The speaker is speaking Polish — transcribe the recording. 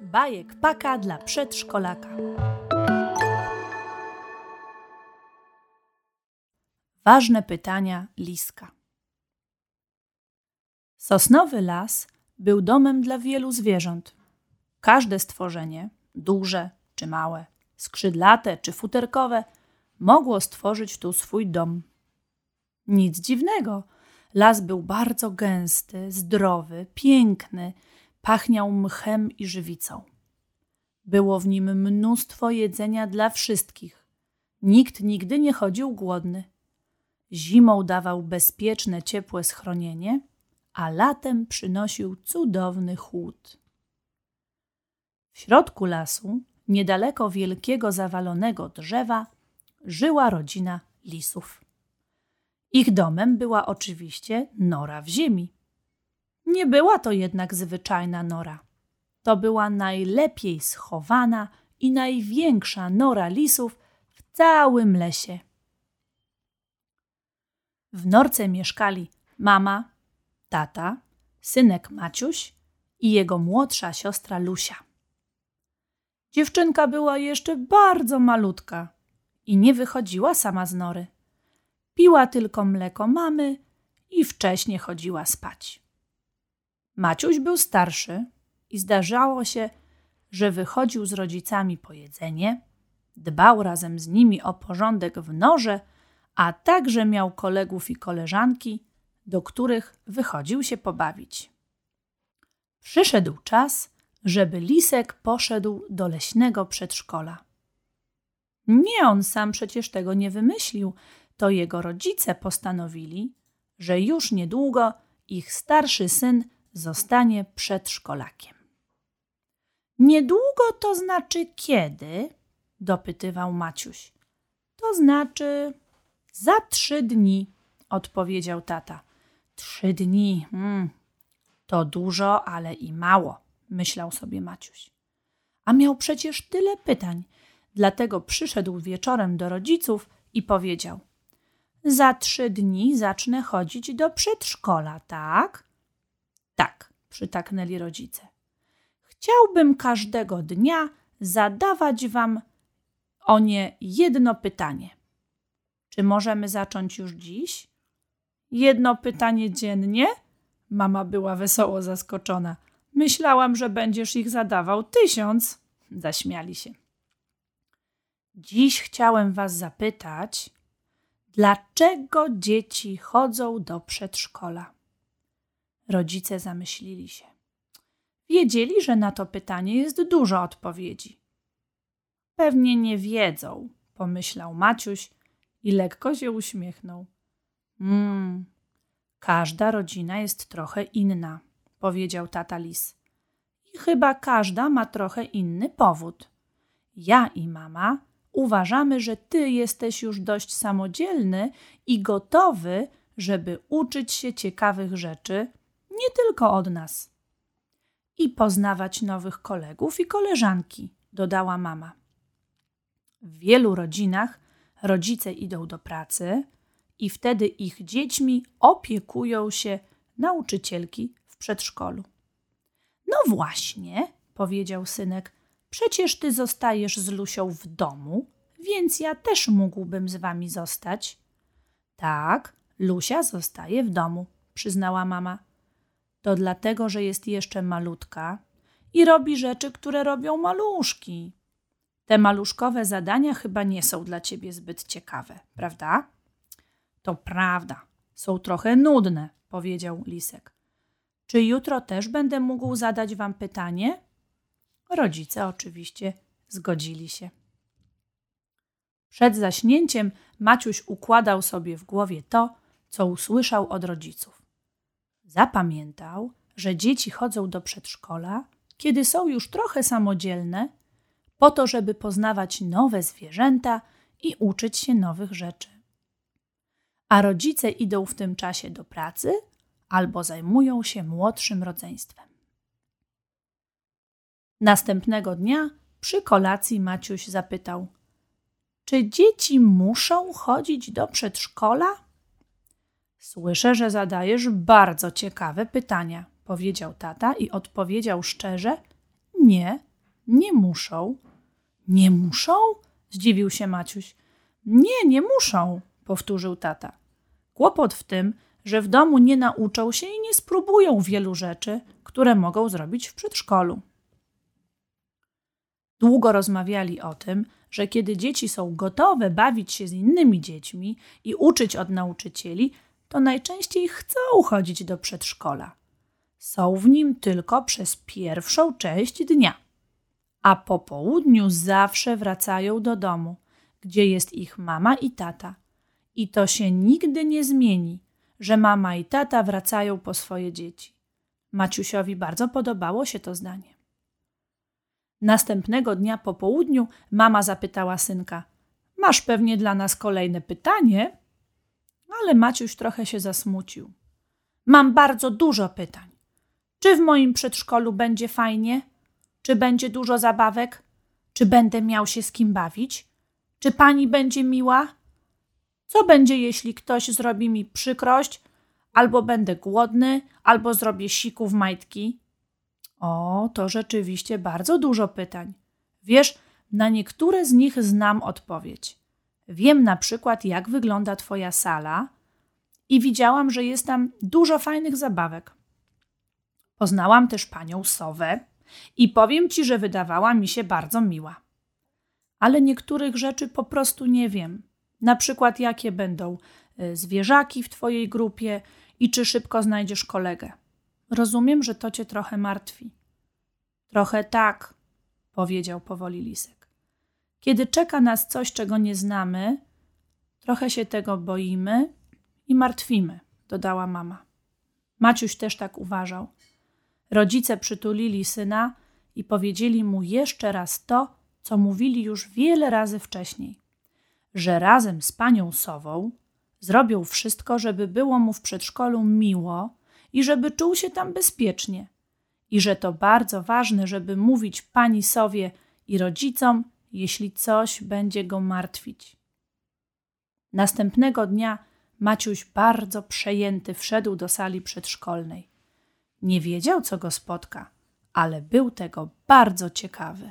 Bajek paka dla przedszkolaka. Ważne pytania Liska. Sosnowy las był domem dla wielu zwierząt. Każde stworzenie, duże czy małe, skrzydlate czy futerkowe, mogło stworzyć tu swój dom. Nic dziwnego. Las był bardzo gęsty, zdrowy, piękny, pachniał mchem i żywicą. Było w nim mnóstwo jedzenia dla wszystkich. Nikt nigdy nie chodził głodny. Zimą dawał bezpieczne, ciepłe schronienie, a latem przynosił cudowny chłód. W środku lasu, niedaleko wielkiego zawalonego drzewa, żyła rodzina lisów. Ich domem była oczywiście nora w ziemi. Nie była to jednak zwyczajna nora. To była najlepiej schowana i największa nora lisów w całym lesie. W norce mieszkali mama, tata, synek Maciuś i jego młodsza siostra Lusia. Dziewczynka była jeszcze bardzo malutka i nie wychodziła sama z nory. Piła tylko mleko mamy i wcześnie chodziła spać. Maciuś był starszy i zdarzało się, że wychodził z rodzicami po jedzenie, dbał razem z nimi o porządek w norze, a także miał kolegów i koleżanki, do których wychodził się pobawić. Przyszedł czas, żeby Lisek poszedł do leśnego przedszkola. Nie on sam przecież tego nie wymyślił, to jego rodzice postanowili, że już niedługo ich starszy syn zostanie przedszkolakiem. Niedługo to znaczy kiedy? dopytywał Maciuś. To znaczy za trzy dni, odpowiedział tata. Trzy dni, hmm, to dużo, ale i mało, myślał sobie Maciuś. A miał przecież tyle pytań, dlatego przyszedł wieczorem do rodziców i powiedział: Za trzy dni zacznę chodzić do przedszkola, tak? Tak, przytaknęli rodzice. Chciałbym każdego dnia zadawać wam o nie jedno pytanie. Czy możemy zacząć już dziś? Jedno pytanie dziennie? Mama była wesoło zaskoczona. Myślałam, że będziesz ich zadawał tysiąc. Zaśmiali się. Dziś chciałem Was zapytać, dlaczego dzieci chodzą do przedszkola? Rodzice zamyślili się. Wiedzieli, że na to pytanie jest dużo odpowiedzi. Pewnie nie wiedzą, pomyślał Maciuś i lekko się uśmiechnął. Mmm, każda rodzina jest trochę inna, powiedział tata lis. I chyba każda ma trochę inny powód. Ja i mama uważamy, że ty jesteś już dość samodzielny i gotowy, żeby uczyć się ciekawych rzeczy, nie tylko od nas. I poznawać nowych kolegów i koleżanki, dodała mama. W wielu rodzinach rodzice idą do pracy i wtedy ich dziećmi opiekują się nauczycielki w przedszkolu. No właśnie, powiedział synek, przecież ty zostajesz z Lusią w domu, więc ja też mógłbym z wami zostać. Tak, Lusia zostaje w domu, przyznała mama. To dlatego, że jest jeszcze malutka i robi rzeczy, które robią maluszki. Te maluszkowe zadania chyba nie są dla ciebie zbyt ciekawe, prawda? To prawda, są trochę nudne, powiedział Lisek. Czy jutro też będę mógł zadać wam pytanie? Rodzice oczywiście zgodzili się. Przed zaśnięciem Maciuś układał sobie w głowie to, co usłyszał od rodziców. Zapamiętał, że dzieci chodzą do przedszkola, kiedy są już trochę samodzielne, po to, żeby poznawać nowe zwierzęta i uczyć się nowych rzeczy. A rodzice idą w tym czasie do pracy albo zajmują się młodszym rodzeństwem. Następnego dnia przy kolacji Maciuś zapytał: Czy dzieci muszą chodzić do przedszkola? Słyszę, że zadajesz bardzo ciekawe pytania, powiedział tata i odpowiedział szczerze: Nie, nie muszą. Nie muszą? zdziwił się Maciuś. Nie, nie muszą, powtórzył tata. Kłopot w tym, że w domu nie nauczą się i nie spróbują wielu rzeczy, które mogą zrobić w przedszkolu. Długo rozmawiali o tym, że kiedy dzieci są gotowe bawić się z innymi dziećmi i uczyć od nauczycieli, to najczęściej chcą chodzić do przedszkola. Są w nim tylko przez pierwszą część dnia, a po południu zawsze wracają do domu, gdzie jest ich mama i tata. I to się nigdy nie zmieni, że mama i tata wracają po swoje dzieci. Maciusiowi bardzo podobało się to zdanie. Następnego dnia po południu mama zapytała synka: Masz pewnie dla nas kolejne pytanie? Ale Maciuś trochę się zasmucił. Mam bardzo dużo pytań. Czy w moim przedszkolu będzie fajnie? Czy będzie dużo zabawek? Czy będę miał się z kim bawić? Czy pani będzie miła? Co będzie, jeśli ktoś zrobi mi przykrość, albo będę głodny, albo zrobię siku w majtki? O, to rzeczywiście bardzo dużo pytań. Wiesz, na niektóre z nich znam odpowiedź. Wiem na przykład, jak wygląda Twoja sala i widziałam, że jest tam dużo fajnych zabawek. Poznałam też panią Sowę i powiem Ci, że wydawała mi się bardzo miła. Ale niektórych rzeczy po prostu nie wiem. Na przykład, jakie będą y, zwierzaki w Twojej grupie i czy szybko znajdziesz kolegę. Rozumiem, że to cię trochę martwi. Trochę tak, powiedział powoli lisek. Kiedy czeka nas coś, czego nie znamy, trochę się tego boimy i martwimy, dodała mama. Maciuś też tak uważał. Rodzice przytulili syna i powiedzieli mu jeszcze raz to, co mówili już wiele razy wcześniej, że razem z panią Sową zrobią wszystko, żeby było mu w przedszkolu miło i żeby czuł się tam bezpiecznie. I że to bardzo ważne, żeby mówić pani Sowie i rodzicom, jeśli coś będzie go martwić. Następnego dnia Maciuś bardzo przejęty wszedł do sali przedszkolnej. Nie wiedział, co go spotka, ale był tego bardzo ciekawy.